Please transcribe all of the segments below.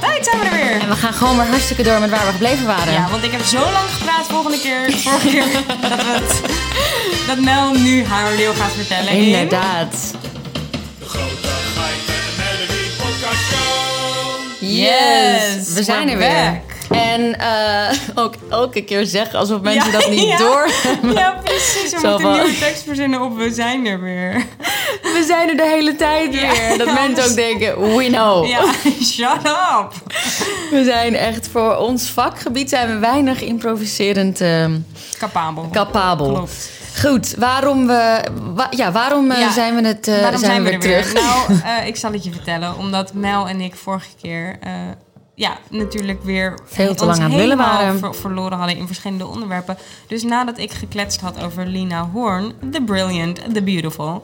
tijd zijn we er weer. En we gaan gewoon weer hartstikke door met waar we gebleven waren. Ja, want ik heb zo lang gepraat volgende keer, vorige keer dat, het, dat Mel nu haar deel gaat vertellen. in- Inderdaad. De grote geiten Melody Podcast Show. Yes, we zijn er weer. back. En eh, ook elke keer zeggen alsof mensen Ja, dat niet ja. door Ja, precies. We Zo moeten van- een nieuwe tekst verzinnen op We zijn er weer. We zijn er de hele tijd Ja. weer. Dat mensen dus- ook denken, we know. Ja, shut up. We zijn echt voor ons vakgebied zijn we weinig improviserend eh, Capabel. capabel. Klopt. Goed, waarom, we, wa- ja, waarom eh, Ja, zijn we, het, eh, Waarom zijn we er weer terug? Nou, ik zal het je vertellen. Omdat Mel en ik vorige keer... ja, natuurlijk weer Veel te ons lang aan het helemaal waren. ver- verloren hadden in verschillende onderwerpen. Dus nadat ik gekletst had over Lina Horn, The Brilliant, The Beautiful.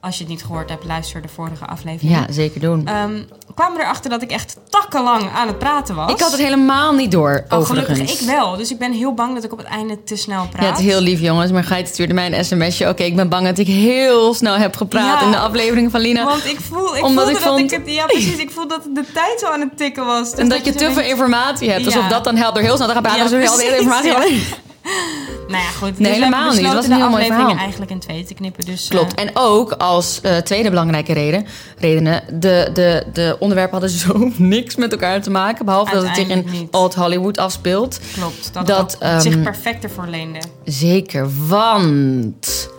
Als je het niet gehoord hebt, luister de vorige aflevering. Ja, zeker doen. Ehm, kwamen erachter dat ik echt takkenlang aan het praten was. ik had het helemaal niet door, Oh, overigens. gelukkig ik wel. Dus ik ben heel bang dat ik op het einde te snel praat. Ja, het is heel lief, jongens. Maar Geit stuurde mij een sms'je. Oké, ik ben bang dat ik heel snel heb gepraat Ja. in de aflevering van Lina. Want ik, voel, ik Omdat ik dat vond- ik het... Ja, precies. Ik voel dat de tijd zo aan het tikken was. Dus en dat je te veel denkt- informatie hebt. Alsof dat dan helpt door heel snel te gaan praten. Ja, dus heel hele precies, informatie. ja. Nou ja, goed. Nee, dus helemaal niet. Het was een heel de mooi verhaal. eigenlijk in twee te knippen. Dus, Klopt. eh, En ook als eh, tweede belangrijke reden, redenen... De, de, de onderwerpen hadden zo niks met elkaar te maken. Behalve dat het zich in niet. Old Hollywood afspeelt. klopt. Dat, dat, het zich ehm, perfect ervoor leende. Zeker, want...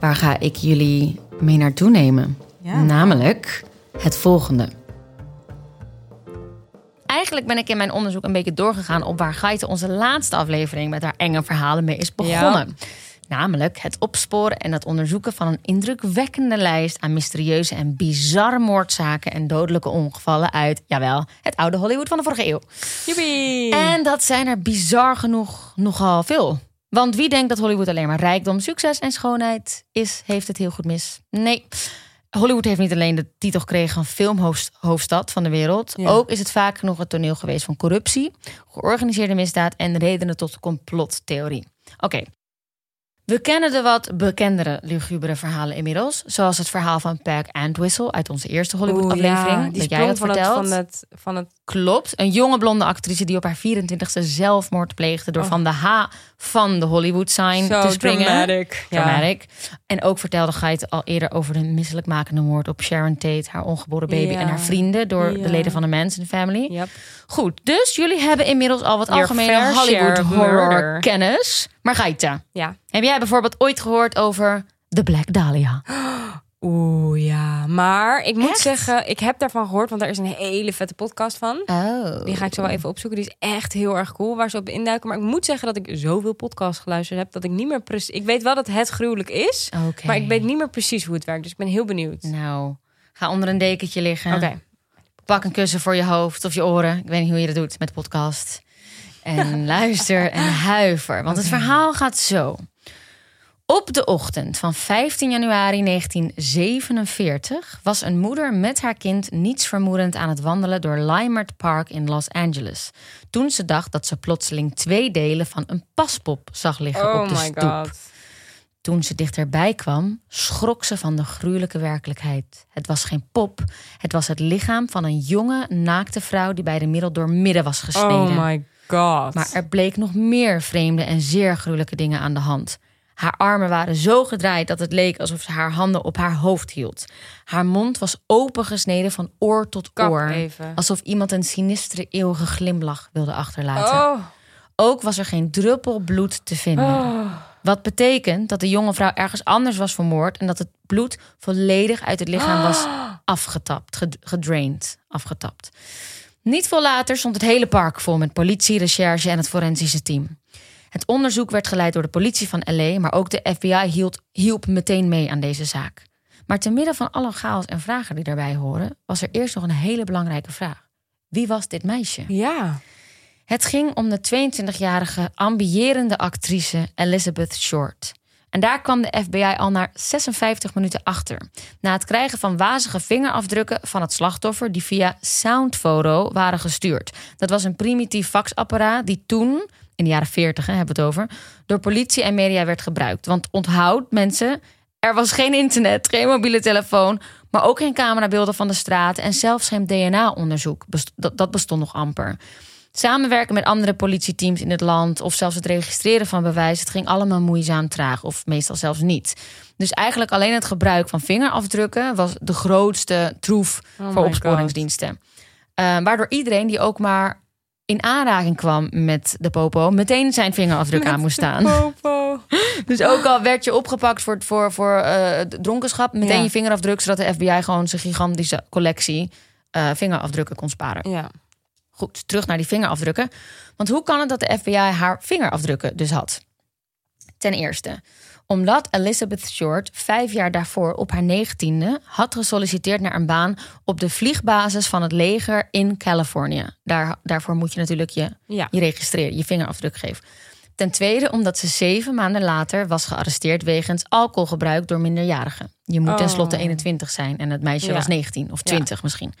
Waar ga ik jullie mee naartoe nemen? Ja. Namelijk het volgende. Eigenlijk ben ik in mijn onderzoek een beetje doorgegaan op waar Gaite onze laatste aflevering met haar enge verhalen mee is begonnen. Namelijk het opsporen en het onderzoeken van een indrukwekkende lijst aan mysterieuze en bizarre moordzaken en dodelijke ongevallen uit, jawel, het oude Hollywood van de vorige eeuw. Joepie! En dat zijn er bizar genoeg nogal veel. Want wie denkt dat Hollywood alleen maar rijkdom, succes en schoonheid is, heeft het heel goed mis. Nee. Hollywood heeft niet alleen de titel gekregen van filmhoofdstad van de wereld. Ja. Ook is het vaak genoeg het toneel geweest van corruptie, georganiseerde misdaad en redenen tot complottheorie. Oké. We kennen de wat bekendere lugubere verhalen inmiddels. Zoals het verhaal van Peg Antwistle uit onze eerste Hollywood-aflevering. die dat jij sprong van het, verteld. van het, van het... Klopt. Een jonge blonde actrice die op haar 24ste zelfmoord pleegde door van de H van de Hollywood sign Oh. Zo te springen. dramatic. Ja. Dramatic. En ook vertelde Geit al eerder over de misselijkmakende moord op Sharon Tate, haar ongeboren baby Ja. en haar vrienden door Ja. de leden van de Manson family. Yep. Goed, dus jullie hebben inmiddels al wat Your algemene fair Hollywood share of horror murder. kennis. Maar Gaita, Ja. heb jij bijvoorbeeld ooit gehoord over de Black Dahlia? Oeh, ja. Maar ik moet Echt? zeggen, ik heb daarvan gehoord, want daar is een hele vette podcast van. Oh. Die ga ik zo wel even opzoeken. Die is echt heel erg cool waar ze op induiken. Maar ik moet zeggen dat ik zoveel podcasts geluisterd heb dat ik niet meer precies. Ik weet wel dat het gruwelijk is, maar ik weet niet meer precies hoe het werkt. Dus ik ben heel benieuwd. Nou, ga onder een dekentje liggen. Oké. Pak een kussen voor je hoofd of je oren. Ik weet niet hoe je dat doet met podcast. En luister en huiver. Want het verhaal gaat zo. Op de ochtend van 15 januari 1947 was een moeder met haar kind niets vermoedend aan het wandelen door Limert Park in Los Angeles. Toen ze dacht dat ze plotseling twee delen van een paspop zag liggen Oh op de my stoep. god. Toen ze dichterbij kwam, schrok ze van de gruwelijke werkelijkheid. Het was geen pop, het was het lichaam van een jonge, naakte vrouw die bij de middel door midden was gesneden. Oh my god. Maar er bleek nog meer vreemde en zeer gruwelijke dingen aan de hand. Haar armen waren zo gedraaid dat het leek alsof ze haar handen op haar hoofd hield. Haar mond was opengesneden van oor tot Kap oor. even. Alsof iemand een sinistere eeuwige glimlach wilde achterlaten. Oh. Ook was er geen druppel bloed te vinden. Wat betekent dat de jonge vrouw ergens anders was vermoord en dat het bloed volledig uit het lichaam was afgetapt, ged- gedraind, afgetapt. Niet veel later stond het hele park vol met politie, recherche en het forensische team. Het onderzoek werd geleid door de politie van LA, maar ook de FBI hield, hielp meteen mee aan deze zaak. Maar te midden van alle chaos en vragen die daarbij horen, was er eerst nog een hele belangrijke vraag. Wie was dit meisje? Ja. Het ging om de 22-jarige ambiërende actrice Elizabeth Short. En daar kwam de FBI al na 56 minuten achter. Na het krijgen van wazige vingerafdrukken van het slachtoffer die via Soundphoto waren gestuurd. Dat was een primitief faxapparaat die toen, in de jaren 40 hè, hebben we het over, door politie en media werd gebruikt. Want onthoud mensen, Er was geen internet, geen mobiele telefoon, maar ook geen camerabeelden van de straat en zelfs geen DNA-onderzoek. Dat bestond nog amper. Samenwerken met andere politieteams in het land of zelfs het registreren van bewijs, het ging allemaal moeizaam traag of meestal zelfs niet. Dus eigenlijk alleen het gebruik van vingerafdrukken was de grootste troef Oh voor opsporingsdiensten. Eh, waardoor iedereen die ook maar in aanraking kwam met de popo, meteen zijn vingerafdruk aan moest staan. Dus ook al werd je opgepakt voor, voor, voor eh, dronkenschap, meteen Ja. je vingerafdruk, zodat de FBI gewoon zijn gigantische collectie eh, vingerafdrukken kon sparen. Ja. Goed, terug naar die vingerafdrukken. Want hoe kan het dat de FBI haar vingerafdrukken dus had? Ten eerste, omdat Elizabeth Short vijf jaar daarvoor op haar negentiende had gesolliciteerd naar een baan op de vliegbasis van het leger in Californië. Daar, daarvoor moet je natuurlijk je, Ja. je registreren, je vingerafdruk geven. Ten tweede, omdat ze zeven maanden later was gearresteerd wegens alcoholgebruik door minderjarigen. Je moet Oh. tenslotte 21 zijn en het meisje Ja. was 19 of 20 misschien.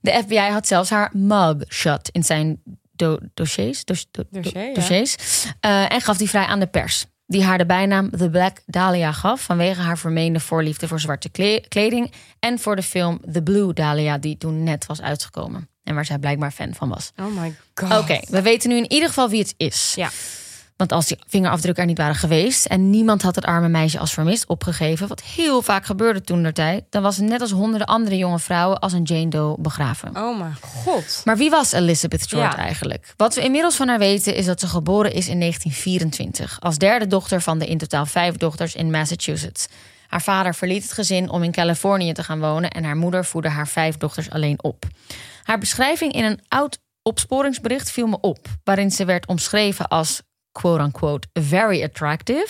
De FBI had zelfs haar mugshot in zijn do- dossiers, dos- do- do- Dossier, ja. dossiers eh, en gaf die vrij aan de pers. Die haar de bijnaam The Black Dahlia gaf vanwege haar vermeende voorliefde voor zwarte kle- kleding en voor de film The Blue Dahlia die toen net was uitgekomen en waar zij blijkbaar fan van was. Oh my god. Oké, we weten nu in ieder geval wie het is. Ja. Want als die vingerafdrukken er niet waren geweest en niemand had het arme meisje als vermist opgegeven, wat heel vaak gebeurde toen der tijd, dan was ze net als honderden andere jonge vrouwen als een Jane Doe begraven. Oh mijn god. Maar wie was Elizabeth Short Ja. eigenlijk? Wat we inmiddels van haar weten is dat ze geboren is in 1924 als derde dochter van de in totaal vijf dochters in Massachusetts. Haar vader verliet het gezin om in Californië te gaan wonen en haar moeder voedde haar vijf dochters alleen op. Haar beschrijving in een oud opsporingsbericht viel me op, waarin ze werd omschreven als quote-unquote very attractive.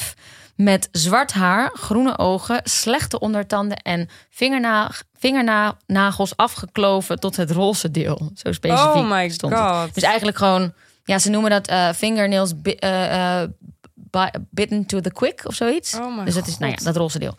Met zwart haar, groene ogen, slechte ondertanden en vingerna vingernagels afgekloven tot het roze deel. Zo specifiek Oh my stond het. Dus eigenlijk gewoon, ja, ze noemen dat eh fingernails eh, eh, bi- bitten to the quick of zoiets. Oh dus het is, nou ja, dat roze deel.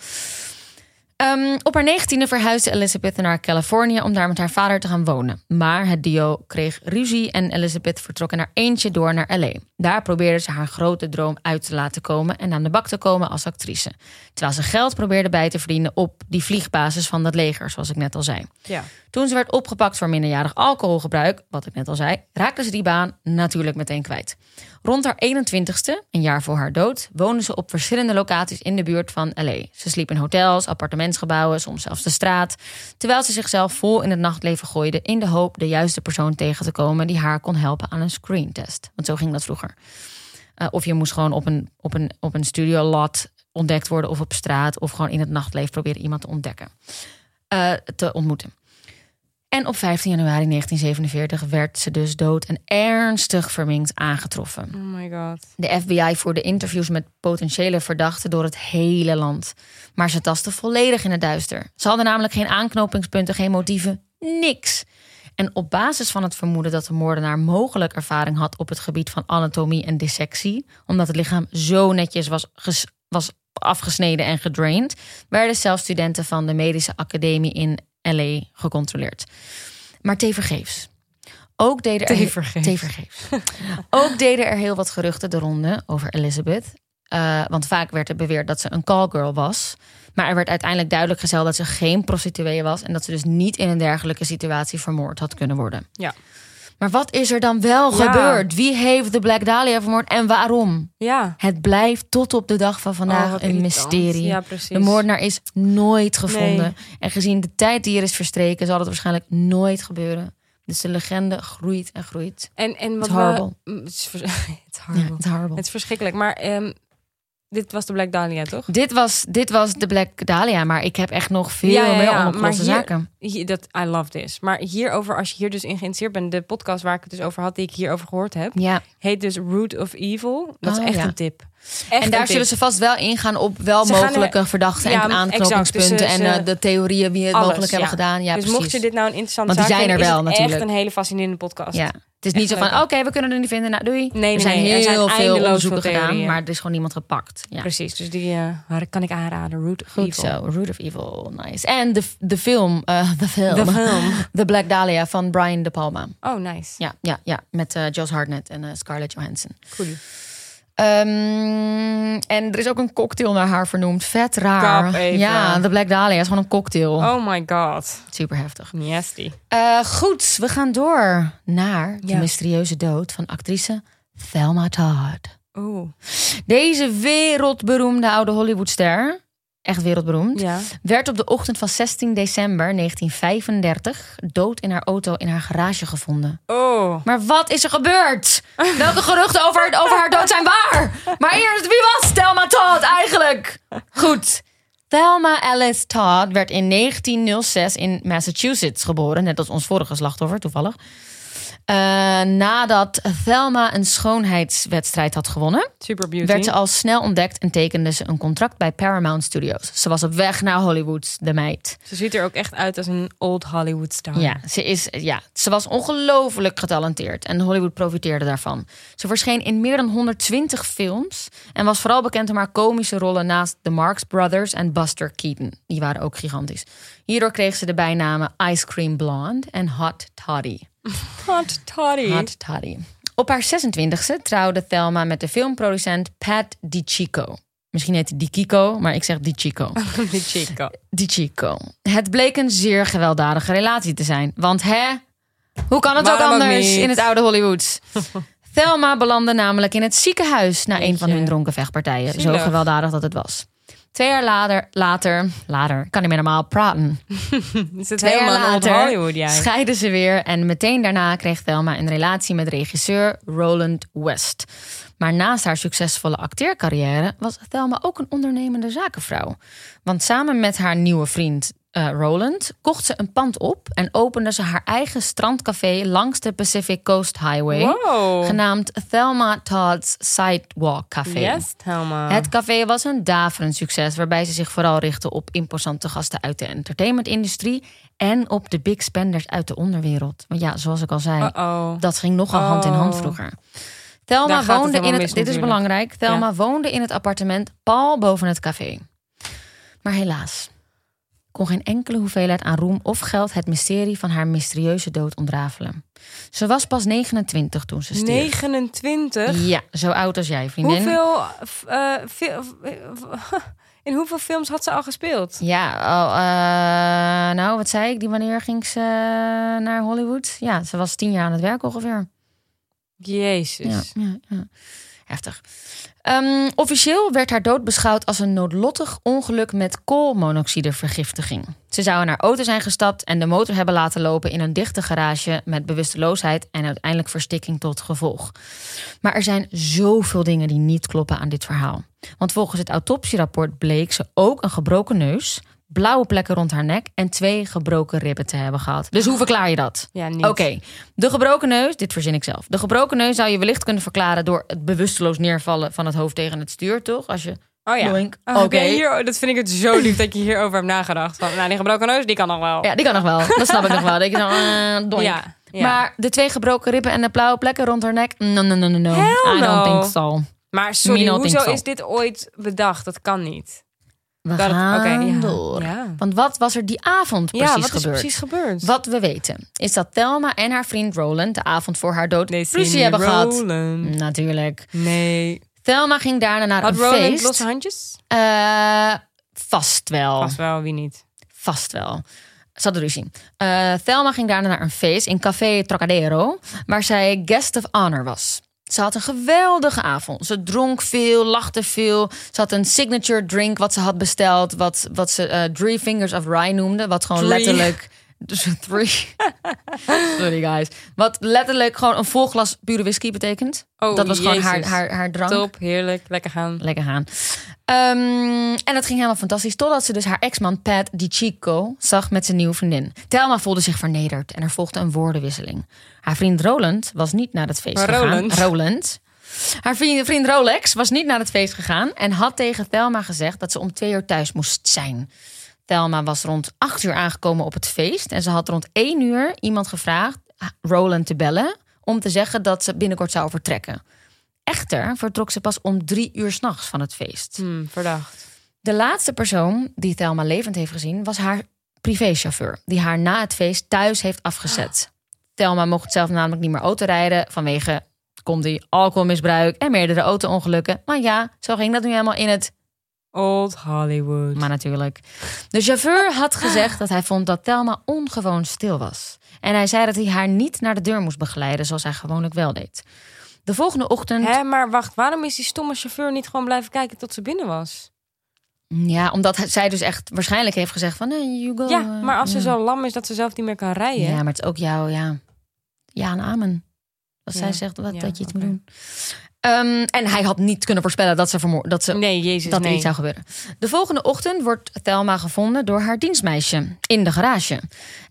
Ehm, op haar negentiende verhuisde Elizabeth naar Californië om daar met haar vader te gaan wonen. Maar het duo kreeg ruzie en Elizabeth vertrok in haar eentje door naar LA. Daar probeerde ze haar grote droom uit te laten komen en aan de bak te komen als actrice. Terwijl ze geld probeerde bij te verdienen op die vliegbasis van dat leger, zoals ik net al zei. Ja. Toen ze werd opgepakt voor minderjarig alcoholgebruik, wat ik net al zei, raakte ze die baan natuurlijk meteen kwijt. Rond haar 21ste, een jaar voor haar dood, woonde ze op verschillende locaties in de buurt van LA. Ze sliep in hotels, appartementsgebouwen, soms zelfs de straat, terwijl ze zichzelf vol in het nachtleven gooide in de hoop de juiste persoon tegen te komen die haar kon helpen aan een screentest. Want zo ging dat vroeger. Uh, of je moest gewoon op een, op een, op een studio lot ontdekt worden of op straat of gewoon in het nachtleven proberen iemand te ontdekken, uh, te ontmoeten. En op 15 januari 1947 werd ze dus dood en ernstig verminkt aangetroffen. Oh my god. De FBI voerde interviews met potentiële verdachten door het hele land. Maar ze tasten volledig in het duister. Ze hadden namelijk geen aanknopingspunten, geen motieven, niks. En op basis van het vermoeden dat de moordenaar mogelijk ervaring had op het gebied van anatomie en dissectie, omdat het lichaam zo netjes was, was afgesneden en gedraind, werden zelfs studenten van de medische academie in LA gecontroleerd. Maar tevergeefs. Ook deden er, Tevergeefs. tevergeefs. Ook deden er heel wat geruchten de ronde over Elizabeth. Uh, want vaak werd er beweerd dat ze een callgirl was. Maar er werd uiteindelijk duidelijk gesteld dat ze geen prostituee was. En dat ze dus niet in een dergelijke situatie vermoord had kunnen worden. Ja. Maar wat is er dan wel Ja. gebeurd? Wie heeft de Black Dahlia vermoord en waarom? Ja. Het blijft tot op de dag van vandaag Oh, een mysterie. Ja, precies. De moordenaar is nooit gevonden. Nee. En gezien de tijd die er is verstreken, zal het waarschijnlijk nooit gebeuren. Dus de legende groeit en groeit. En, en wat we... Het is, vers- het is Ja, het is. Het is verschrikkelijk. Maar ehm, dit was de Black Dahlia, toch? Dit, was, dit was de Black Dahlia, maar ik heb echt nog veel meer onopgeloste hier- zaken. hier- dat, I love this. Maar hierover, als je hier dus in geïnteresseerd bent... de podcast waar ik het dus over had, die ik hierover gehoord heb... Ja, heet dus Root of Evil. Dat Oh, is echt ja. een tip. Echt en daar zullen ze vast wel ingaan op wel Ze gaan mogelijke verdachten Ja, en aanknopingspunten exact. Dus en ze- eh, de theorieën wie het Alles, mogelijk hebben ja. gedaan. Ja, dus precies. mocht je dit nou een interessante Want zaak zijn er vinden, wel is het natuurlijk. echt een hele fascinerende podcast. Ja. Het is niet zo van, oké, we kunnen er niet vinden. Nou, doei. nee, er zijn nee, heel er zijn veel onderzoeken veel gedaan, maar er is gewoon niemand gepakt. Ja. Precies, dus die eh, kan ik aanraden. Root of Goed Evil. zo, Root of Evil, nice. En de, de film, eh de film, De film. The Black Dahlia van Brian De Palma. Oh, nice. Ja, ja, ja met eh Josh Hartnett en eh, Scarlett Johansson. Cool. Ehm, en er is ook een cocktail naar haar vernoemd. Vet raar. Ja, de Black Dahlia is gewoon een cocktail. Oh my god. Super heftig. Nasty. Eh, goed, we gaan door naar de mysterieuze dood van actrice Thelma Todd. Oeh. Deze wereldberoemde oude Hollywoodster, echt wereldberoemd, Ja. werd op de ochtend van 16 december 1935 dood in haar auto in haar garage gevonden. Oh. Maar wat is er gebeurd? Welke geruchten over, over haar dood zijn waar? Maar eerst, wie was Thelma Todd eigenlijk? Goed. Thelma Alice Todd werd in 1906 in Massachusetts geboren. Net als ons vorige slachtoffer, toevallig. Eh, nadat Thelma een schoonheidswedstrijd had gewonnen, Super beauty. werd ze al snel ontdekt en tekende ze een contract bij Paramount Studios. Ze was op weg naar Hollywood, de meid. Ze ziet er ook echt uit als een old Hollywood star. Ja, ze, is, ja, ze was ongelooflijk getalenteerd en Hollywood profiteerde daarvan. Ze verscheen in meer dan 120 films en was vooral bekend om haar komische rollen naast de Marx Brothers en Buster Keaton. Die waren ook gigantisch. Hierdoor kreeg ze de bijnamen Ice Cream Blonde en Hot Toddy. Hot toddy. Hot Toddy. Op haar 26e trouwde Thelma met de filmproducent Pat DiCicco. Misschien heet hij DiCicco, maar ik zeg DiCicco. Die chico. DiCicco. Het bleek een zeer gewelddadige relatie te zijn. Want hè, hoe kan het ook Waarom ook anders in het oude Hollywood? Thelma belandde namelijk in het ziekenhuis na een van hun dronken vechtpartijen. Zo gewelddadig dat het was. Twee jaar later, later, later, kan niet meer normaal praten. Is het Twee jaar helemaal later Hollywood, jij? scheiden ze weer en meteen daarna kreeg Thelma een relatie met regisseur Roland West. Maar naast haar succesvolle acteercarrière was Thelma ook een ondernemende zakenvrouw. Want samen met haar nieuwe vriend eh, Roland kocht ze een pand op en opende ze haar eigen strandcafé langs de Pacific Coast Highway, Wow. genaamd Thelma Todd's Sidewalk Café. Yes, Thelma. Het café was een daverend succes, waarbij ze zich vooral richtte op imposante gasten uit de entertainmentindustrie en op de big spenders uit de onderwereld. Want ja, zoals ik al zei, dat ging nogal hand in hand Oh. vroeger. Thelma het woonde in het. mis Dit is belangrijk. Thelma woonde in het appartement pal boven het café. Maar helaas kon geen enkele hoeveelheid aan roem of geld het mysterie van haar mysterieuze dood ontrafelen. Ze was pas 29 toen ze stierf. 29? Ja, zo oud als jij, vriendin. Hoeveel... eh, fi- f- in hoeveel films had ze al gespeeld? Ja, oh, eh, nou, wat zei ik? Die wanneer ging ze eh, naar Hollywood? Ja, ze was tien jaar aan het werk ongeveer. Jezus. Ja, ja, ja. Heftig. Ehm, officieel werd haar dood beschouwd als een noodlottig ongeluk met koolmonoxidevergiftiging. Ze zou in haar auto zijn gestapt en de motor hebben laten lopen in een dichte garage met bewusteloosheid en uiteindelijk verstikking tot gevolg. Maar er zijn zoveel dingen die niet kloppen aan dit verhaal. Want volgens het autopsierapport bleek ze ook een gebroken neus, blauwe plekken rond haar nek en twee gebroken ribben te hebben gehad. Dus hoe verklaar je dat? Ja, niet. Oké, de gebroken neus, dit verzin ik zelf. De gebroken neus zou je wellicht kunnen verklaren door het bewusteloos neervallen van het hoofd tegen het stuur, toch? Als je. Oh ja. Oh, Oké. hier, dat vind ik het zo lief dat je hierover hebt nagedacht. Van, nou, die gebroken neus, die kan nog wel. Ja, die kan nog wel. Dat snap ik nog wel. Dat je dan, doink. Ja, ja. Maar de twee gebroken ribben en de blauwe plekken rond haar nek? No, no, no, no, no. Hell I don't no. think so. Maar sorry, hoezo so. is dit ooit bedacht? Dat kan niet. We Dat- gaan oké, ja. door. Ja. Want wat was er die avond precies ja, wat is gebeurd? precies gebeurd? Wat we weten is dat Thelma en haar vriend Roland de avond voor haar dood Nee, ruzie hebben gehad. Roland. Natuurlijk. Nee. Thelma ging daarna naar Had een Roland feest. losse handjes? Eh, vast wel. Vast wel, wie niet? Vast wel. Ze hadden ruzie. Eh, Thelma ging daarna naar een feest in Café Trocadero, waar zij guest of honor was. Ze had een geweldige avond. Ze dronk veel, lachte veel. Ze had een signature drink wat ze had besteld, wat, wat ze eh, Three Fingers of Rye noemde, wat gewoon Three. letterlijk. Dus three. Sorry guys. Wat letterlijk gewoon een vol glas pure whisky betekent. Oh, dat was gewoon haar, haar, haar drank. Top, heerlijk, lekker gaan. Lekker gaan. Ehm, en dat ging helemaal fantastisch. Totdat ze dus haar ex-man Pat DiCicco zag met zijn nieuwe vriendin. Thelma voelde zich vernederd en er volgde een woordenwisseling. Haar vriend Roland was niet naar het feest Maar gegaan. Roland? Roland. Haar vriend, vriend Rolex was niet naar het feest gegaan en had tegen Thelma gezegd dat ze om twee uur thuis moest zijn. Thelma was rond acht uur aangekomen op het feest en ze had rond één uur iemand gevraagd Roland te bellen om te zeggen dat ze binnenkort zou vertrekken. Echter vertrok ze pas om drie uur s'nachts van het feest. Hm, verdacht. De laatste persoon die Thelma levend heeft gezien was haar privéchauffeur, die haar na het feest thuis heeft afgezet. Thelma mocht zelf namelijk niet meer auto rijden vanwege komt alcoholmisbruik en meerdere auto-ongelukken. Maar ja, zo ging dat nu helemaal in het Old Hollywood. maar natuurlijk. De chauffeur had gezegd dat hij vond dat Thelma ongewoon stil was. En hij zei dat hij haar niet naar de deur moest begeleiden, zoals hij gewoonlijk wel deed. De volgende ochtend. Hè, maar wacht, waarom is die stomme chauffeur niet gewoon blijven kijken tot ze binnen was? Ja, omdat zij dus echt waarschijnlijk heeft gezegd van nee, you go. Ja, eh, maar als ze zo lam is dat ze zelf niet meer kan rijden. Ja, maar het is ook jouw, ja. Ja en amen. Als Ja, zij zegt wat, ja, dat je iets moet doen. Ehm, en hij had niet kunnen voorspellen dat ze, vermoor dat ze Nee, jezus, dat er nee. iets zou gebeuren. De volgende ochtend wordt Thelma gevonden door haar dienstmeisje in de garage.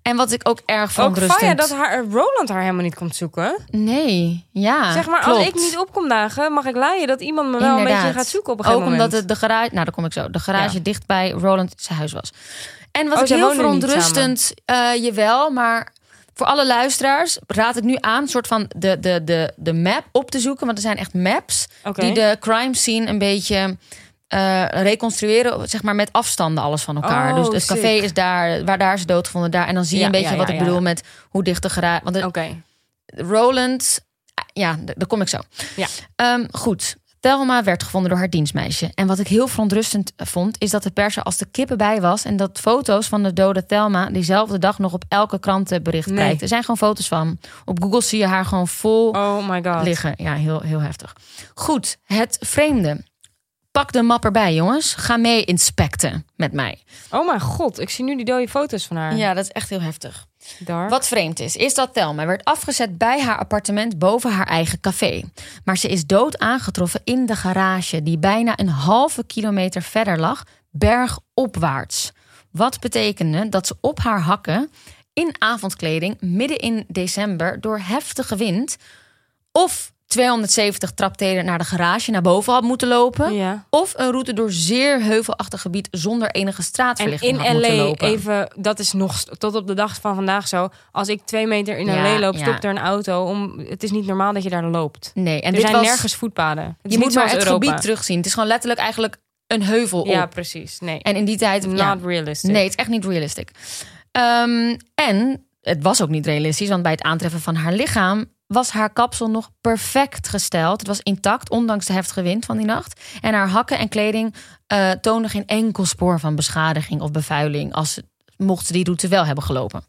En wat ik ook erg Ook verontrustend... Faya dat haar, Roland haar helemaal niet komt zoeken. Nee, ja. zeg maar, klopt. als ik niet op kom dagen, mag ik leiden dat iemand me wel een beetje gaat zoeken op een Ook gegeven omdat moment. het de garage... Nou, daar kom ik zo. De garage Ja. dicht bij Roland zijn huis was. En wat Oh, ik heel verontrustend... eh jawel, maar voor alle luisteraars raad ik nu aan... een soort van de, de, de, de map op te zoeken. Want er zijn echt maps die de crime scene een beetje... eh, reconstrueren, zeg maar met afstanden alles van elkaar. Oh, dus het café is daar, waar daar is doodgevonden daar. En dan zie je Ja, een beetje ja, wat ja, ik bedoel met hoe dicht de garage... Want de-. Roland, ja, daar kom ik zo. Ja. Ehm, goed. Thelma werd gevonden door haar dienstmeisje. En wat ik heel verontrustend vond, is dat de pers er als de kippen bij was. En dat foto's van de dode Thelma diezelfde dag nog op elke krantenbericht Nee. prijkte. Er zijn gewoon foto's van. Op Google zie je haar gewoon vol Oh my god. liggen. Ja, heel, heel heftig. Goed, het vreemde. Pak de map erbij, jongens. Ga mee inspecten met mij. Oh mijn god, ik zie nu die dode foto's van haar. Ja, dat is echt heel heftig. Wat vreemd is, is dat Thelma werd afgezet bij haar appartement boven haar eigen café. Maar ze is dood aangetroffen in de garage, die bijna een halve kilometer verder lag, bergopwaarts. Wat betekende dat ze op haar hakken in avondkleding midden in december door heftige wind of 270 traptreden naar de garage naar boven had moeten lopen. Ja. Of een route door zeer heuvelachtig gebied zonder enige En straatverlichting in had moeten LA, lopen. even, dat is nog tot op de dag van vandaag zo. Als ik twee meter in Ja, LA loop, ja. stopt er een auto. Om, het is niet normaal dat je daar loopt. Nee, en er dit zijn was, nergens voetpaden. Het Je moet maar het Europa. gebied terugzien. Het is gewoon letterlijk eigenlijk een heuvel Ja, op. precies. Nee. En in die tijd... Not ja, realistic. nee, het is echt niet realistic. Ehm, en het was ook niet realistisch, want bij het aantreffen van haar lichaam was haar kapsel nog perfect gesteld. Het was intact, ondanks de heftige wind van die nacht. En haar hakken en kleding eh toonden geen enkel spoor van beschadiging of bevuiling... als mocht ze die route wel hebben gelopen.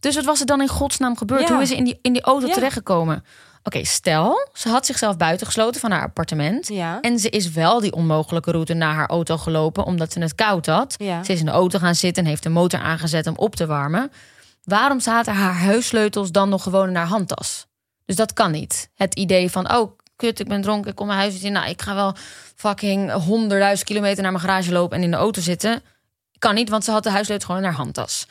Dus wat was er dan in godsnaam gebeurd? Ja. Hoe is ze in die, in die auto Ja. terechtgekomen? Oké, stel, ze had zichzelf buitengesloten van haar appartement... Ja. En ze is wel die onmogelijke route naar haar auto gelopen omdat ze het koud had. Ze is in de auto gaan zitten en heeft de motor aangezet om op te warmen. Waarom zaten haar huissleutels dan nog gewoon in haar handtas? Dus dat kan niet. Het idee van, oh kut, ik ben dronken, ik kom mijn huis in. Nou, ik ga wel fucking honderdduizend kilometer naar mijn garage lopen en in de auto zitten. Kan niet, want ze had de huissleutels gewoon in haar handtas.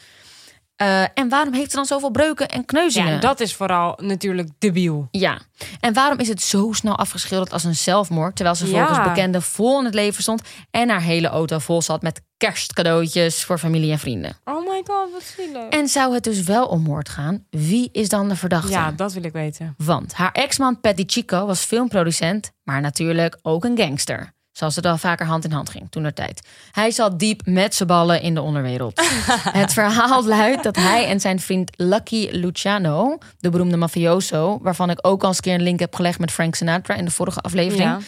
Eh, en waarom heeft ze dan zoveel breuken en kneuzingen? ja, dat is vooral natuurlijk debiel. Ja. En waarom is het zo snel afgeschilderd als een zelfmoord... terwijl ze Ja. volgens bekenden vol in het leven stond... en haar hele auto vol zat met kerstcadeautjes voor familie en vrienden? Oh my god, wat zielig. En zou het dus wel om moord gaan? Wie is dan de verdachte? Ja, dat wil ik weten. Want haar ex-man Patty Chico was filmproducent... maar natuurlijk ook een gangster. Zoals het al vaker hand in hand ging toen tijd. Hij zat diep met zijn ballen in de onderwereld. het verhaal luidt dat hij en zijn vriend Lucky Luciano, de beroemde mafioso, waarvan ik ook al eens een keer een link heb gelegd met Frank Sinatra in de vorige aflevering, Ja.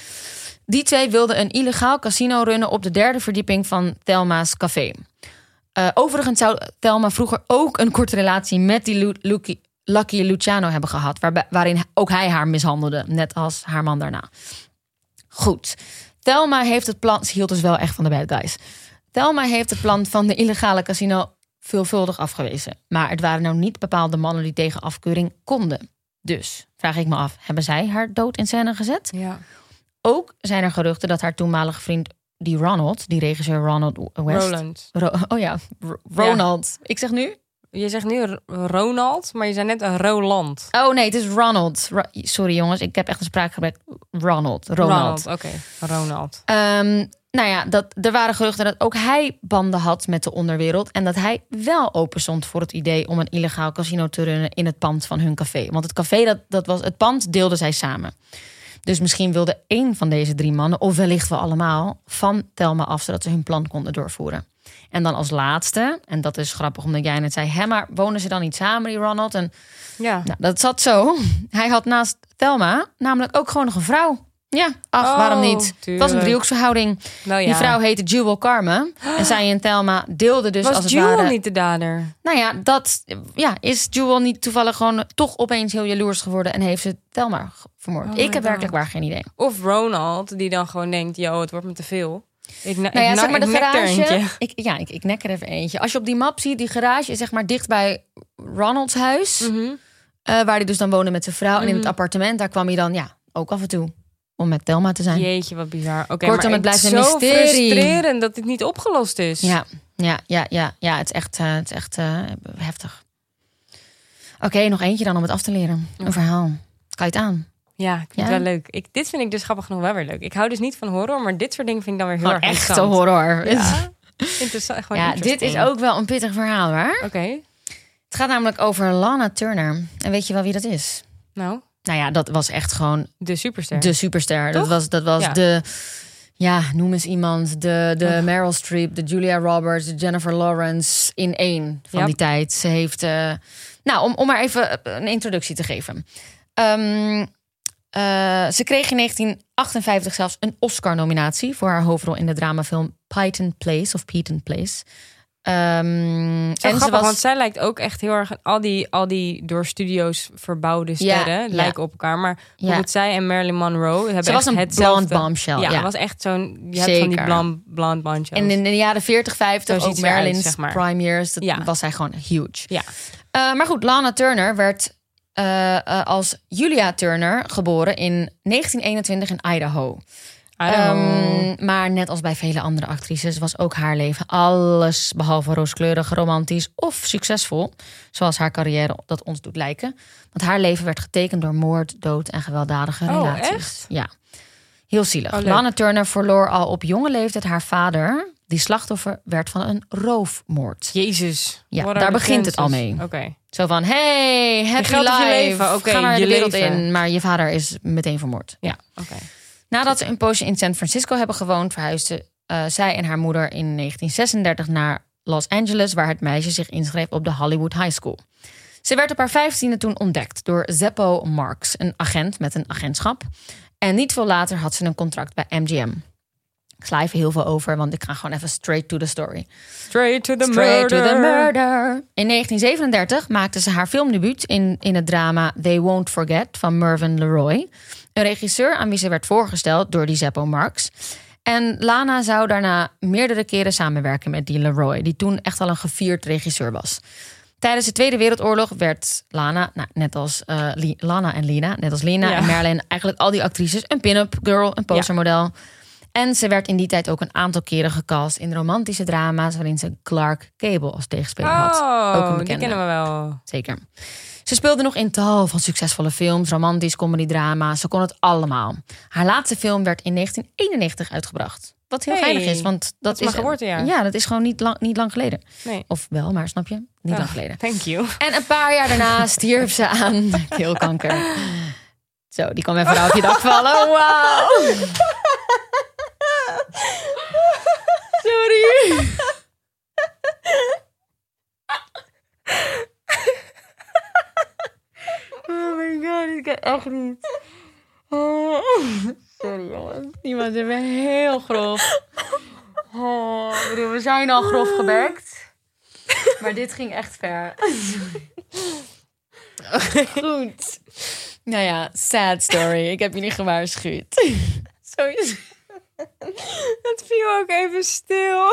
Die twee wilden een illegaal casino runnen op de derde verdieping van Thelma's café. Eh, overigens zou Thelma vroeger ook een korte relatie met die Lu- Lucky, Luciano hebben gehad, waarin ook hij haar mishandelde, net als haar man daarna. Goed. Thelma heeft het plan. Ze hield dus wel echt van de bad guys. Thelma heeft het plan van de illegale casino veelvuldig afgewezen. Maar het waren nou niet bepaalde mannen die tegen afkeuring konden. Dus vraag ik me af: hebben zij haar dood in scène gezet? Ja. Ook zijn er geruchten dat haar toenmalige vriend, die Ronald, die regisseur Ronald West. Roland. Ro- oh ja, R- Ronald. Ik zeg nu? Je zegt nu Ronald, maar je zei net Roland. Oh nee, het is Ronald. Ro- Sorry jongens, ik heb echt een spraakgebrek. Ronald. Ronald. Oké, Ronald. Ehm, nou ja, dat, er waren geruchten dat ook hij banden had met de onderwereld. En dat hij wel open stond voor het idee om een illegaal casino te runnen in het pand van hun café. Want het café, dat, dat was, het pand deelden zij samen. Dus misschien wilde één van deze drie mannen, of wellicht wel allemaal, van Telma af, zodat ze hun plan konden doorvoeren. En dan als laatste, en dat is grappig omdat jij net zei... hè, maar wonen ze dan niet samen, die Ronald? En Ja. nou, dat zat zo. Hij had naast Thelma namelijk ook gewoon nog een vrouw. Ja, ach, Oh, waarom niet? Het was een driehoeksverhouding. Nou ja. Die vrouw heette Jewel Carmen. En zij en Thelma deelden dus Was als het Jewel ware... niet de dader? Nou ja, dat ja, is Jewel niet toevallig gewoon toch opeens heel jaloers geworden... en heeft ze Thelma vermoord. Oh ik heb God. werkelijk waar geen idee. Of Ronald, die dan gewoon denkt... Yo, het wordt me te veel. Ik, Nou ja, zeg maar de er garage. eentje. Ik, ja, ik, ik nek er even eentje. Als je op die map ziet, die garage is zeg maar dicht bij Ronalds huis. Eh, waar hij dus dan woonde met zijn vrouw. En in het Mhm. appartement, daar kwam hij dan ja, ook af en toe. Om met Thelma te zijn. Jeetje, wat bizar. Oké, Kortom, maar het blijft een zo mysterie. frustrerend dat dit niet opgelost is. Ja, ja, ja, ja, ja. Het is echt, eh, het is echt eh, heftig. Oké, nog eentje dan om het af te leren. Een verhaal. Kan je het aan? Ja, ik vind Ja? het wel leuk. Ik, dit vind ik dus grappig genoeg wel weer leuk. Ik hou dus niet van horror, maar dit soort dingen vind ik dan weer heel erg echte horror. Ja, interessant. Gewoon Ja, dit is ook wel een pittig verhaal, hoor. Oké, Het gaat namelijk over Lana Turner. En weet je wel wie dat is? nou, Nou ja, dat was echt gewoon de superster. de superster. Dat was, dat was Ja. de, ja, noem eens iemand. De, de Meryl Streep, de Julia Roberts, de Jennifer Lawrence in één van die tijd. Ze heeft, eh, nou, om, om maar even een introductie te geven. Ehm, eh, ze kreeg in 1958 zelfs een Oscar-nominatie voor haar hoofdrol in de dramafilm Python Place of Peyton Place. Ehm, en ze was want zij lijkt ook echt heel erg... Al die, al die door studio's verbouwde Ja, sterren ja. lijken op elkaar. Maar bijvoorbeeld zij en Marilyn Monroe hebben Ze was een hetzelfde. blonde bombshell, Ja, ja. was echt zo'n... Je hebt van die Zeker. blond, blond bombshells. En in de jaren 40, 50, Zo ziet ook Marilyn's zeg maar. prime years, dat Ja. was zij gewoon huge. Ja. Eh, maar goed, Lana Turner werd eh, eh, als Julia Turner geboren in 1921 in Idaho. Ehm, maar net als bij vele andere actrices was ook haar leven alles behalve rooskleurig, romantisch of succesvol. Zoals haar carrière dat ons doet lijken. Want haar leven werd getekend door moord, dood en gewelddadige Oh, relaties. echt? Ja. Heel zielig. Oh. Lana Turner verloor al op jonge leeftijd haar vader, die slachtoffer werd van een roofmoord. Jezus. Ja, daar begint het al mee. Zo Zo van, hey, happy of je life. leven? Oké, Ga maar je de wereld leven. in. Maar je vader is meteen vermoord. Ja, oké. Nadat ze een poosje in San Francisco hebben gewoond, verhuisden eh, zij en haar moeder in 1936 naar Los Angeles, waar het meisje zich inschreef op de Hollywood High School. Ze werd op haar vijftiende toen ontdekt door Zeppo Marks, een agent met een agentschap. En niet veel later had ze een contract bij MGM. Ik sla even heel veel over, want ik ga gewoon even straight to the story. Straight to the Straight murder. to the murder. In 1937 maakte ze haar filmdebuut in, in het drama They Won't Forget van Mervyn LeRoy. Een regisseur aan wie ze werd voorgesteld door die Zeppo Marks. En Lana zou daarna meerdere keren samenwerken met die LeRoy, die toen echt al een gevierd regisseur was. Tijdens de Tweede Wereldoorlog werd Lana, nou, net als Li- Lana en Lina, net als Lina Ja. en Marilyn, eigenlijk al die actrices, een pin-up girl, een postermodel. En ze werd in die tijd ook een aantal keren gecast in romantische drama's waarin ze Clark Gable als tegenspeler had. ook een Oh, die bekende. kennen we wel. Zeker. Ze speelde nog in tal van succesvolle films, romantisch, comedy-drama. Ze kon het allemaal. Haar laatste film werd in 1991 uitgebracht. Wat heel Hey, geinig is, want dat, is mijn geboortejaar. Ja, dat is gewoon niet lang, niet lang geleden. Nee. Of wel, maar snap je? Niet lang Ah, geleden. Thank you. En een paar jaar daarna stierf ze aan keelkanker. Zo, die kwam even op je dak vallen. Wauw. Sorry. Oh my god, ik kan echt niet. Oh. Sorry jongens. Iemand is weer heel grof. Oh, bedoel, we zijn al grof gebekt. Maar dit ging echt ver. Goed. Nou ja, sad story. Ik heb jullie gewaarschuwd. Sowieso. Het viel ook even stil.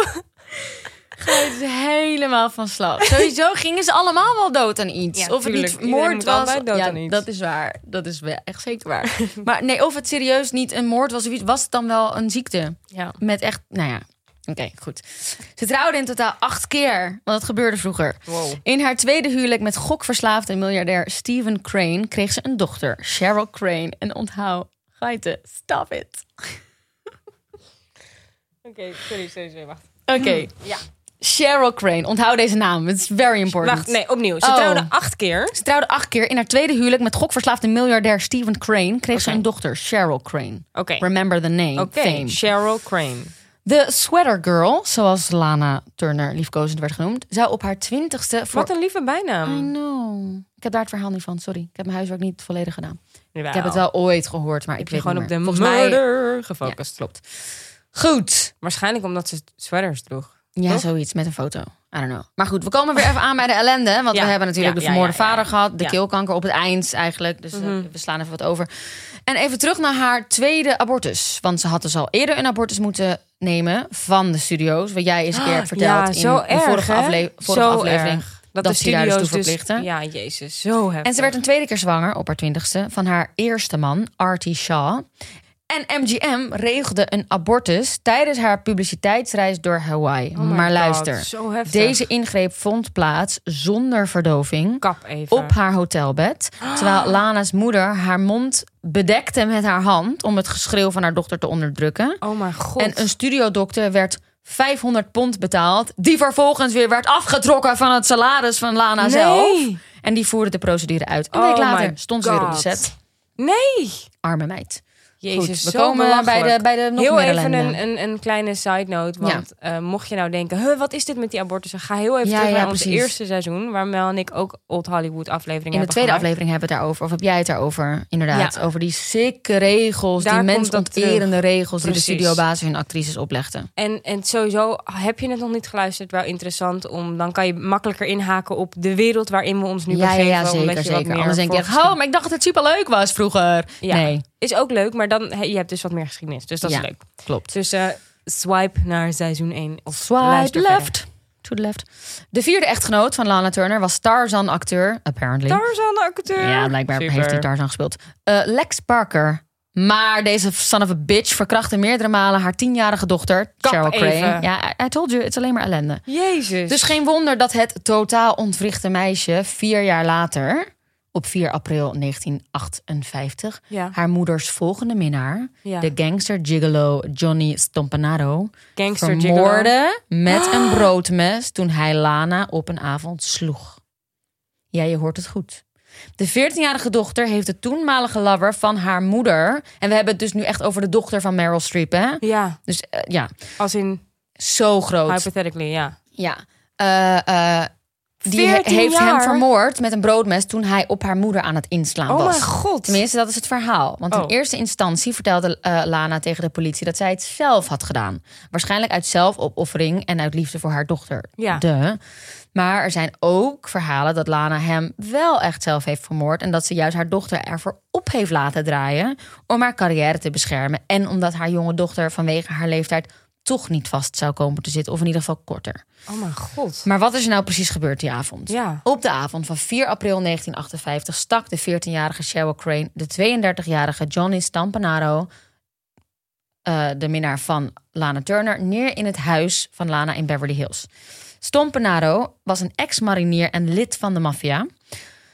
Het is helemaal van slag. Sowieso gingen ze allemaal wel dood aan iets. Ja, of het tuurlijk. niet moord was. dood ja, aan iets. dat is waar. Dat is echt zeker waar. maar nee, of het serieus niet een moord was of iets, was het dan wel een ziekte? Ja. Met echt, nou ja. Oké, goed. Ze trouwden in totaal acht keer, want dat gebeurde vroeger. Wow. In haar tweede huwelijk met gokverslaafde miljardair Stephen Crane kreeg ze een dochter, Cheryl Crane. En onthoud, geiten, stop it. Oké, sorry, sorry, sorry, wacht. Oké, ja. Cheryl Crane, onthoud deze naam. It's very important. Wacht, nee, opnieuw. Ze Oh. trouwden acht keer. Ze trouwde acht keer. In haar tweede huwelijk met gokverslaafde miljardair Stephen Crane kreeg ze Oké. een dochter, Cheryl Crane. Oké. Remember the name, Oké, fame. Cheryl Crane. De Sweater Girl, zoals Lana Turner liefkozend werd genoemd, zou op haar twintigste... Voor... Wat een lieve I bijnaam. know. Ik heb daar het verhaal niet van, sorry. Ik heb mijn huiswerk niet volledig gedaan. Ik heb het wel ooit gehoord, maar ik Heb weet gewoon niet op de mij- murder Ja, gefocust. klopt. Goed. Waarschijnlijk omdat ze sweaters droeg. Ja, Toch? zoiets met een foto. I don't know. Maar goed, we komen weer even aan bij de ellende. Want Ja, we hebben natuurlijk ja, de vermoorde ja, vader gehad. De keelkanker op het eind eigenlijk. Dus eh, Mhm. we slaan even wat over. En even terug naar haar tweede abortus. Want ze had dus al eerder een abortus moeten nemen van de studio's. Wat jij eens een keer hebt verteld in de erg, vorige, afle- vorige aflevering. erg. Dat, dat de ze daar dus studio's toe verplichten. Ja, jezus, zo heftig. En ze werd een tweede keer zwanger op haar twintigste van haar eerste man, Artie Shaw. En MGM regelde een abortus tijdens haar publiciteitsreis door Hawaii. Oh maar luister, deze ingreep vond plaats zonder verdoving kap even. op haar hotelbed. Terwijl Lana's moeder haar mond bedekte met haar hand om het geschreeuw van haar dochter te onderdrukken. Oh mijn god. En een studiodokter werd 500 pond betaald, die vervolgens weer werd afgetrokken van het salaris van Lana nee. zelf. En die voerde de procedure uit. Een Oh week later my stond ze weer op de set. Nee. Arme meid. Jezus, Goed, we komen bij de, bij de nog heel meer even een, een, een kleine side note. Want eh, mocht je nou denken, huh, wat is dit met die abortussen? Ga heel even Ja, terug ja, naar ons eerste seizoen. Waar Mel en ik ook Old Hollywood afleveringen In de tweede gemaakt. aflevering hebben we het daarover. Of heb jij het daarover? Inderdaad. Over die sikke regels, Daar die mensonterende regels die de studiobaas hun actrices oplegden. En, en sowieso, heb je het nog niet geluisterd, wel interessant. Om, dan kan je makkelijker inhaken op de wereld waarin we ons nu Ja, ja, begeven. ja, omdat zeker, zeker. Anders denk je, oh, maar ik dacht dat het superleuk was vroeger. Nee, Is ook leuk, maar dan, he- je hebt dus wat meer geschiedenis. Dus dat Ja. is leuk. klopt. Dus eh, swipe naar seizoen 1. Of Swipe left. To the left. De vierde echtgenoot van Lana Turner was Tarzan-acteur, apparently. verder. Tarzan acteur. Ja, blijkbaar Super. heeft hij Tarzan gespeeld. Eh, Lex Parker. Maar deze son of a bitch verkrachtte meerdere malen haar tienjarige dochter, Kap Cheryl Crane. even. Ja, I- I told you, het is alleen maar ellende. Jezus. Dus geen wonder dat het totaal ontwrichte meisje vier jaar later, op 4 april 1958, Ja. haar moeders volgende minnaar, Ja. de gangster gigolo Johnny Stompanaro, Gangster vermoordde met een broodmes toen hij Lana op een avond sloeg. Ja, je hoort het goed. De 14-jarige dochter heeft de toenmalige lover van haar moeder. En we hebben het dus nu echt over de dochter van Meryl Streep, hè? Ja, Dus eh, ja, als in zo groot. hypothetically, ja. Ja. Eh, die 14 heeft hem vermoord met een broodmes toen hij op haar moeder aan het inslaan Oh was. mijn god. Tenminste, dat is het verhaal. Want in Oh. eerste instantie vertelde eh, Lana tegen de politie dat zij het zelf had gedaan. Waarschijnlijk uit zelfopoffering en uit liefde voor haar dochter. Ja. De. Maar er zijn ook verhalen dat Lana hem wel echt zelf heeft vermoord. En dat ze juist haar dochter ervoor op heeft laten draaien. om haar carrière te beschermen. En omdat haar jonge dochter vanwege haar leeftijd toch niet vast zou komen te zitten. Of in ieder geval korter. Oh mijn god. Maar wat is er nou precies gebeurd die avond? Ja. Op de avond van 4 april 1958 stak de 14-jarige Cheryl Crane de 32-jarige Johnny Stampanaro, eh, de minnaar van Lana Turner, neer in het huis van Lana in Beverly Hills. Stampanaro was een ex-marinier en lid van de maffia.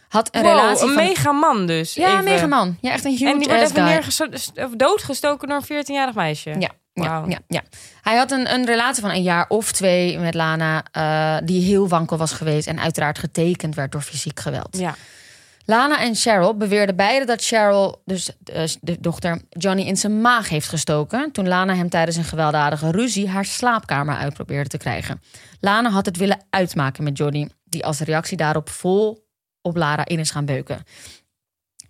Had een Wow, relatie een van... mega man dus. ja, even. een mega man. Ja, echt een huge En die wordt ass even guy. neergesto- of doodgestoken door een 14-jarig meisje. Ja, ja, ja, ja. Hij had een, een relatie van een jaar of twee met Lana, eh, die heel wankel was geweest en uiteraard getekend werd door fysiek geweld. Ja. Lana en Cheryl beweerden beide dat Cheryl, dus eh, de dochter, Johnny in zijn maag heeft gestoken. toen Lana hem tijdens een gewelddadige ruzie haar slaapkamer uit probeerde te krijgen. Lana had het willen uitmaken met Johnny, die als reactie daarop vol op Lara in is gaan beuken.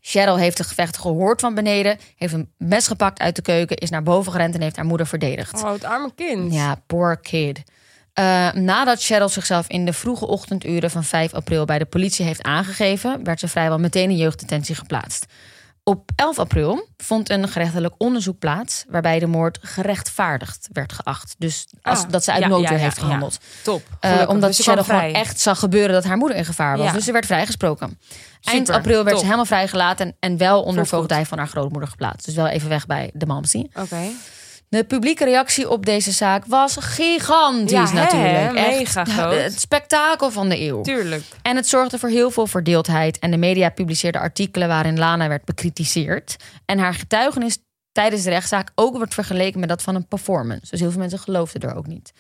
Cheryl heeft het gevecht gehoord van beneden, heeft een mes gepakt uit de keuken, is naar boven gerend en heeft haar moeder verdedigd. Oh, het arme kind. Ja, poor kid. Eh, nadat Cheryl zichzelf in de vroege ochtenduren van 5 april bij de politie heeft aangegeven, werd ze vrijwel meteen in jeugddetentie geplaatst. Op 11 april vond een gerechtelijk onderzoek plaats waarbij de moord gerechtvaardigd werd geacht. Dus als, Ah, dat ze uit ja, noodweer ja, ja, heeft ja. gehandeld. Top. Eh, omdat Dus ze gewoon echt zag gebeuren dat haar moeder in gevaar was. Dus ze werd vrijgesproken. Eind april werd top. ze helemaal vrijgelaten en, en wel onder voogdij van haar grootmoeder geplaatst. Dus wel even weg bij de mamsie. Oké. De publieke reactie op deze zaak was gigantisch Ja, hè, natuurlijk. Echt mega groot. Het spektakel van de eeuw. Tuurlijk. En het zorgde voor heel veel verdeeldheid. En de media publiceerden artikelen waarin Lana werd bekritiseerd. En haar getuigenis tijdens de rechtszaak ook wordt vergeleken met dat van een performance. Dus heel veel mensen geloofden er ook niet.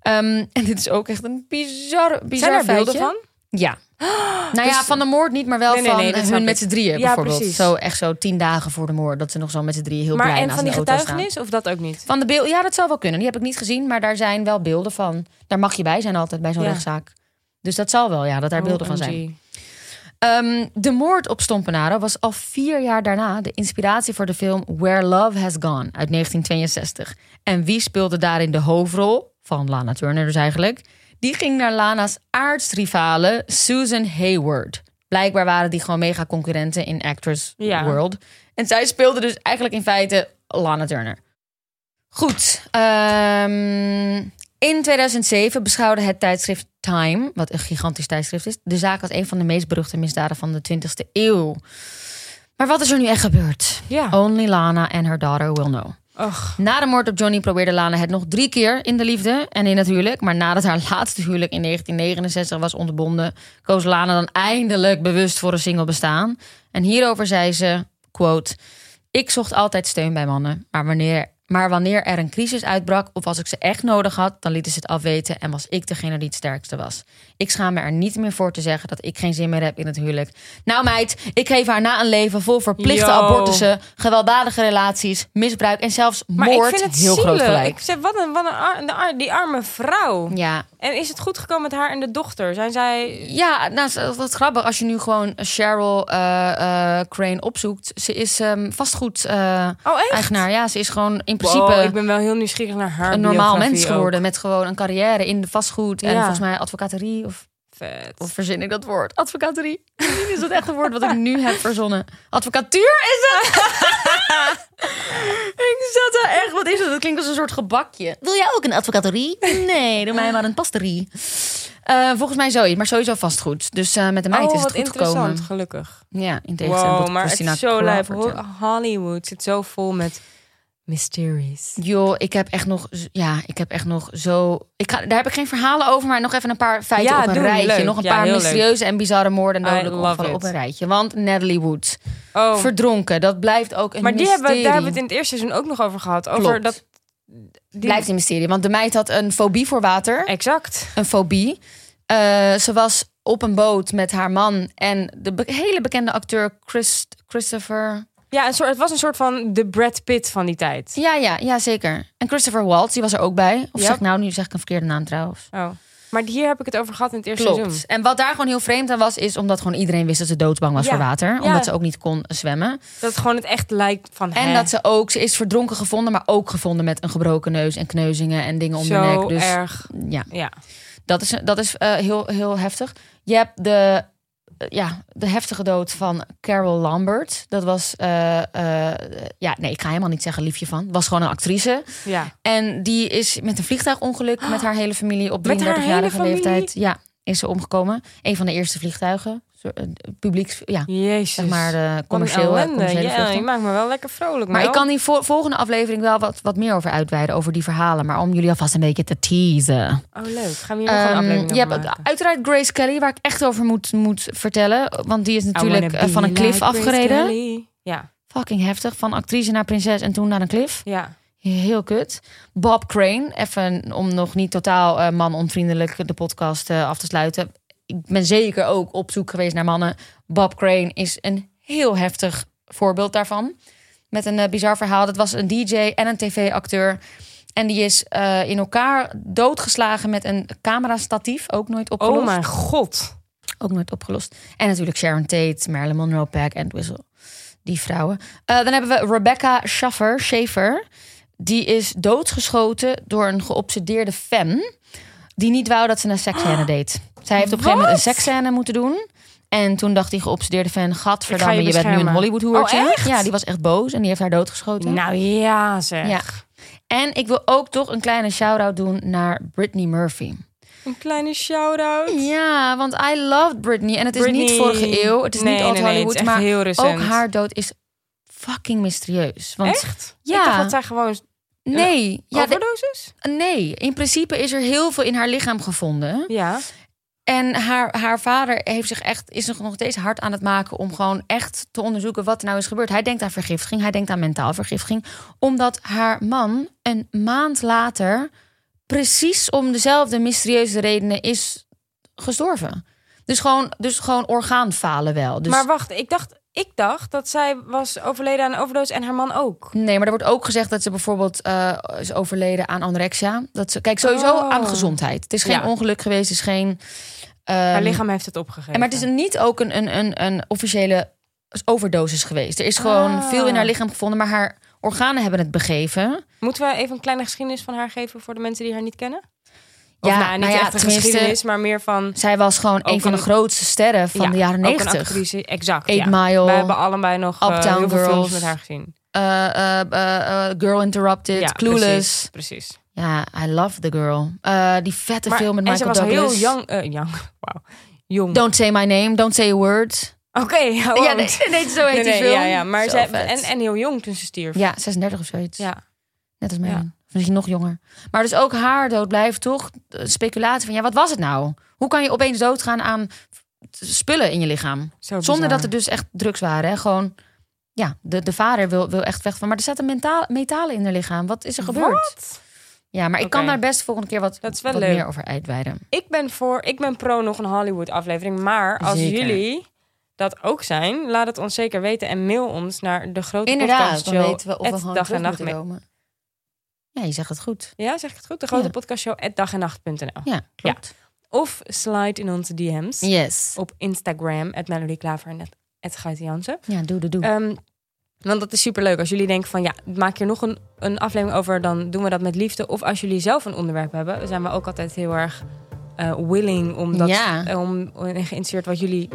Ehm, en dit is ook echt een bizar, bizar Zijn er beelden feitje. van? Ja. Nou ja, van de moord niet, maar wel Nee, nee, van nee, hun met z'n drieën Ja, bijvoorbeeld. precies. Zo echt zo tien dagen voor de moord. Dat ze nog zo met z'n drieën heel maar blij en naast van die staan. getuigenis of dat ook niet? Van de beeld, ja, dat zou wel kunnen. Die heb ik niet gezien, maar daar zijn wel beelden van. Daar mag je bij zijn altijd bij zo'n Ja. rechtszaak. Dus dat zal wel, ja, dat daar beelden van zijn. Ehm, de moord op Stompenaro was al vier jaar daarna de inspiratie voor de film Where Love Has Gone uit 1962. En wie speelde daarin de hoofdrol? Van Lana Turner dus eigenlijk. Die ging naar Lana's aardsrivale Susan Hayward. Blijkbaar waren die gewoon mega concurrenten in Actress Ja. World. En zij speelde dus eigenlijk in feite Lana Turner. Goed. ehm, in 2007 beschouwde het tijdschrift Time, wat een gigantisch tijdschrift is, de zaak als een van de meest beruchte misdaden van de 20e eeuw. Maar wat is er nu echt gebeurd? Ja. Only Lana and her daughter will know. Na de moord op Johnny probeerde Lana het nog drie keer in de liefde en in het huwelijk. Maar nadat haar laatste huwelijk in 1969 was ontbonden, koos Lana dan eindelijk bewust voor een single bestaan. En hierover zei ze, quote, ik zocht altijd steun bij mannen, maar wanneer, maar wanneer er een crisis uitbrak of als ik ze echt nodig had, dan lieten ze het afweten en was ik degene die het sterkste was. Ik schaam me er niet meer voor te zeggen dat ik geen zin meer heb in het huwelijk. Nou meid, ik geef haar na een leven vol verplichte Yo. abortussen, gewelddadige relaties, misbruik en zelfs Maar moord ik vind het heel groot zielig. gelijk. Ik zeg, wat een, wat een ar- de ar- die arme vrouw. Ja, En is het goed gekomen met haar en de dochter? Zijn zij... ja nou, dat is grappig. Als je nu gewoon Cheryl eh, eh, Crane opzoekt. Ze is ehm vastgoed eh, Oh, eigenaar. Ja, ze is gewoon in principe Wow, ik ben wel heel nieuwsgierig naar haar een normaal mens ook. geworden. Met gewoon een carrière in de vastgoed. En Ja. volgens mij advocaterie. Of, Vet. of verzin ik dat woord? Advocaterie. Misschien is dat echt een woord wat ik nu heb verzonnen. Advocatuur is het? ik zat daar echt. Wat is het? Dat klinkt als een soort gebakje. Wil jij ook een advocaterie? Nee, doe mij maar een pasterie. Eh, volgens mij zoiets, maar sowieso vastgoed. Dus eh, met de meid oh, is het goed interessant, gekomen. gelukkig. Ja, in tegenstelling Wow, tot maar het is zo lijp. Hollywood zit zo vol met mysteries. Joh, ik heb echt nog, ja, ik heb echt nog zo. Ik ga, daar heb ik geen verhalen over, maar nog even een paar feiten Ja, op een doe, rijtje. leuk. Nog een Ja, paar mysterieuze en bizarre moorden en op een rijtje. Want Natalie Wood, Oh, verdronken, dat blijft ook een maar die mysterie. hebben, we- daar hebben we het in het eerste seizoen ook nog over gehad. Over Klopt. dat... Die... Blijft een mysterie, want de meid had een fobie voor water. Exact. Een fobie. Eh, ze was op een boot met haar man en de be- hele bekende acteur Chris, Christopher. Ja, een soort, het was een soort van de Brad Pitt van die tijd. Ja, ja, ja, zeker. En Christopher Waltz, die was er ook bij. Of Ja. zeg ik nou, nu zeg ik een verkeerde naam trouwens. Oh. Maar hier heb ik het over gehad in het eerste seizoen. Klopt. En wat daar gewoon heel vreemd aan was, is omdat gewoon iedereen wist dat ze doodsbang was Ja. voor water. Ja. Omdat ze ook niet kon zwemmen. Dat het gewoon het echt lijkt van En hè, dat ze ook, ze is verdronken gevonden, maar ook gevonden met een gebroken neus en kneuzingen en dingen om de zo nek. Dus erg. ja, Ja. dat is, dat is eh, heel, heel heftig. Je hebt de, ja, de heftige dood van Carol Lambert. Dat was, eh, eh, ja, nee, ik ga helemaal niet zeggen liefje van. Was gewoon een actrice. ja. En die is met een vliegtuigongeluk met haar hele familie op Met haar 33-jarige hele familie? leeftijd. Ja, is ze omgekomen. Een van de eerste vliegtuigen. Eh, Publieks, ja, Jezus. zeg maar de commerciële Ja, je maakt me wel lekker vrolijk. Maar ik kan die vo- volgende aflevering wel wat, wat meer over uitweiden, over die verhalen. Maar om jullie alvast een beetje te teasen. Oh, leuk. Gaan we hier nog een Ehm, aflevering je hebt maken? uiteraard Grace Kelly, waar ik echt over moet, moet vertellen. Want die is natuurlijk eh, van een cliff like afgereden. Ja, Fucking heftig. Van actrice naar prinses en toen naar een cliff. ja. Heel kut. Bob Crane, even om nog niet totaal eh, man-onvriendelijk de podcast af te sluiten. Ik ben zeker ook op zoek geweest naar mannen. Bob Crane is een heel heftig voorbeeld daarvan. Met een eh, bizar verhaal. Dat was een DJ en een tv-acteur. En die is eh, in elkaar doodgeslagen met een camerastatief. Ook nooit opgelost. Oh mijn god. Ook nooit opgelost. En natuurlijk Sharon Tate, Marilyn Monroe, Pack en Whistle. Die vrouwen. Eh, dan hebben we Rebecca Schaffer, Schaefer. Die is doodgeschoten door een geobsedeerde fan. Die niet wou dat ze een seksscène deed. Zij heeft op een gegeven moment een seksscène moeten doen. En toen dacht die geobsedeerde fan... Gadverdamme, je je, bent nu een beschermen." Hollywood-hoertje. Oh? Ja, die was echt boos en die heeft haar doodgeschoten. Nou ja, zeg. Ja. En ik wil ook toch een kleine shout-out doen naar Britney Murphy. Een kleine shout-out. Ja, want I loved Britney. En het is Britney- niet vorige eeuw. Het is Nee, niet nee, nee, Hollywood. echt maar heel ook haar dood is fucking mysterieus. Want Echt? Ja. Ik dacht dat zij gewoon nee, ja, de- overdosis? nee, in principe is er heel veel in haar lichaam gevonden. Ja. En haar, haar vader heeft zich echt, is nog steeds hard aan het maken om gewoon echt te onderzoeken wat er nou is gebeurd. Hij denkt aan vergiftiging, hij denkt aan mentaal vergiftiging. Omdat haar man een maand later precies om dezelfde mysterieuze redenen is gestorven. Dus gewoon, dus gewoon orgaanfalen wel. Dus, Maar wacht, ik dacht, ik dacht dat zij was overleden aan een en haar man ook. Nee, maar er wordt ook gezegd dat ze bijvoorbeeld eh, is overleden aan anorexia. Dat ze, kijk, sowieso Oh. aan gezondheid. Het is geen Ja. ongeluk geweest, het is geen... Haar ehm, lichaam heeft het opgegeven. en maar het is niet ook een, een, een, een officiële overdosis geweest. Er is gewoon Ah. veel in haar lichaam gevonden, maar haar organen hebben het begeven. Moeten we even een kleine geschiedenis van haar geven voor de mensen die haar niet kennen? Of Ja, nou, niet nou ja, echt een geschiedenis, maar meer van... Zij was gewoon een van de grootste sterren van ja, de jaren negentig. exact. Eight ja. Mile, We hebben allebei nog Uptown heel veel Girls. films met haar gezien. Eh, eh, Girl Interrupted, Clueless. Precies, precies. Ja, I love the girl. Eh, die vette Maar- film met en Michael ze was Douglas. heel young. eh young. Jong. Don't say my name, don't say a word. Oké, hou Ja, on. nee, nee, zo heet Nee, die film. Ja, ja, maar vet. en, en heel jong toen ze stierf. Ja, 36 of zoiets. Ja. Net als mij. Ja. Misschien nog jonger. Maar dus ook haar dood blijft toch de speculatie van... ja, wat was het nou? Hoe kan je opeens doodgaan aan spullen in je lichaam? Zo Zonder dat er dus echt drugs waren. Hè? Gewoon, ja, de, de vader wil, wil echt weg van... maar er zaten metalen in haar lichaam. Wat is er gebeurd? Wat? Ja, maar ik kan daar best volgende keer wat, Dat is wel wat leuk. meer over uitweiden. Ik ben voor, ik ben pro nog een Hollywood aflevering. Maar als Zeker. jullie dat ook zijn, laat het ons zeker weten en mail ons naar de grote Inderdaad, dan podcastshow. weten we of we gewoon dag en nacht komen. Ja, je zegt het goed. Ja, zeg ik het goed? De grote Ja. podcastshow at dagennacht.nl. Ja, klopt. Of slide in onze DM's Yes. op Instagram at Melody Klaver en at. Ja, doe, doe, doe. Ehm, want dat is superleuk. Als jullie denken van ja, maak hier nog een, een aflevering over, dan doen we dat met liefde. Of als jullie zelf een onderwerp hebben, zijn we ook altijd heel erg eh, willing om dat Ja. eh, om, om geïnteresseerd wat jullie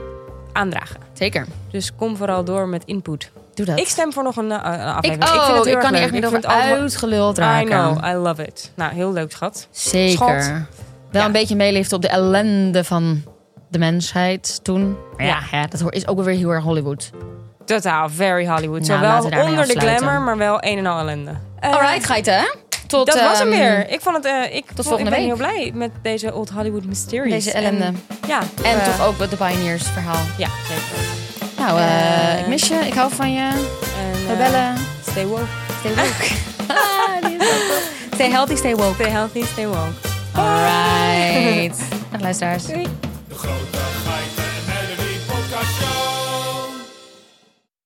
aandragen. Zeker. Dus kom vooral door met input. Doe dat. Ik stem voor nog een, eh, een Ik, aflevering. oh, ik vind het heel ik kan hier echt niet over uitgeluld I raken. know, I love it. Nou, heel leuk, schat. Zeker. Schat. Wel Ja. een beetje meeliften op de ellende van de mensheid toen. Ja, ja, dat is ook wel weer heel erg Hollywood. Totaal, very Hollywood. Nou, Zowel onder de glamour, maar wel een en al ellende. Eh, Alright, geiten. hè? Tot, dat was hem ehm, weer. Ik vond het. eh, ik, vond- volgende ik ben week. heel blij met deze Old Hollywood Mysteries. Deze ellende. En, ja. En eh, toch ook met de Pioneers verhaal. Ja, zeker. Nou, eh, Eh, ik mis je. Ik hou van je. En, We eh, bellen. Stay woke. Stay woke. Ah. Stay healthy, stay woke. Stay healthy, stay woke. Alright. Dag luisteraars. Doei. De grote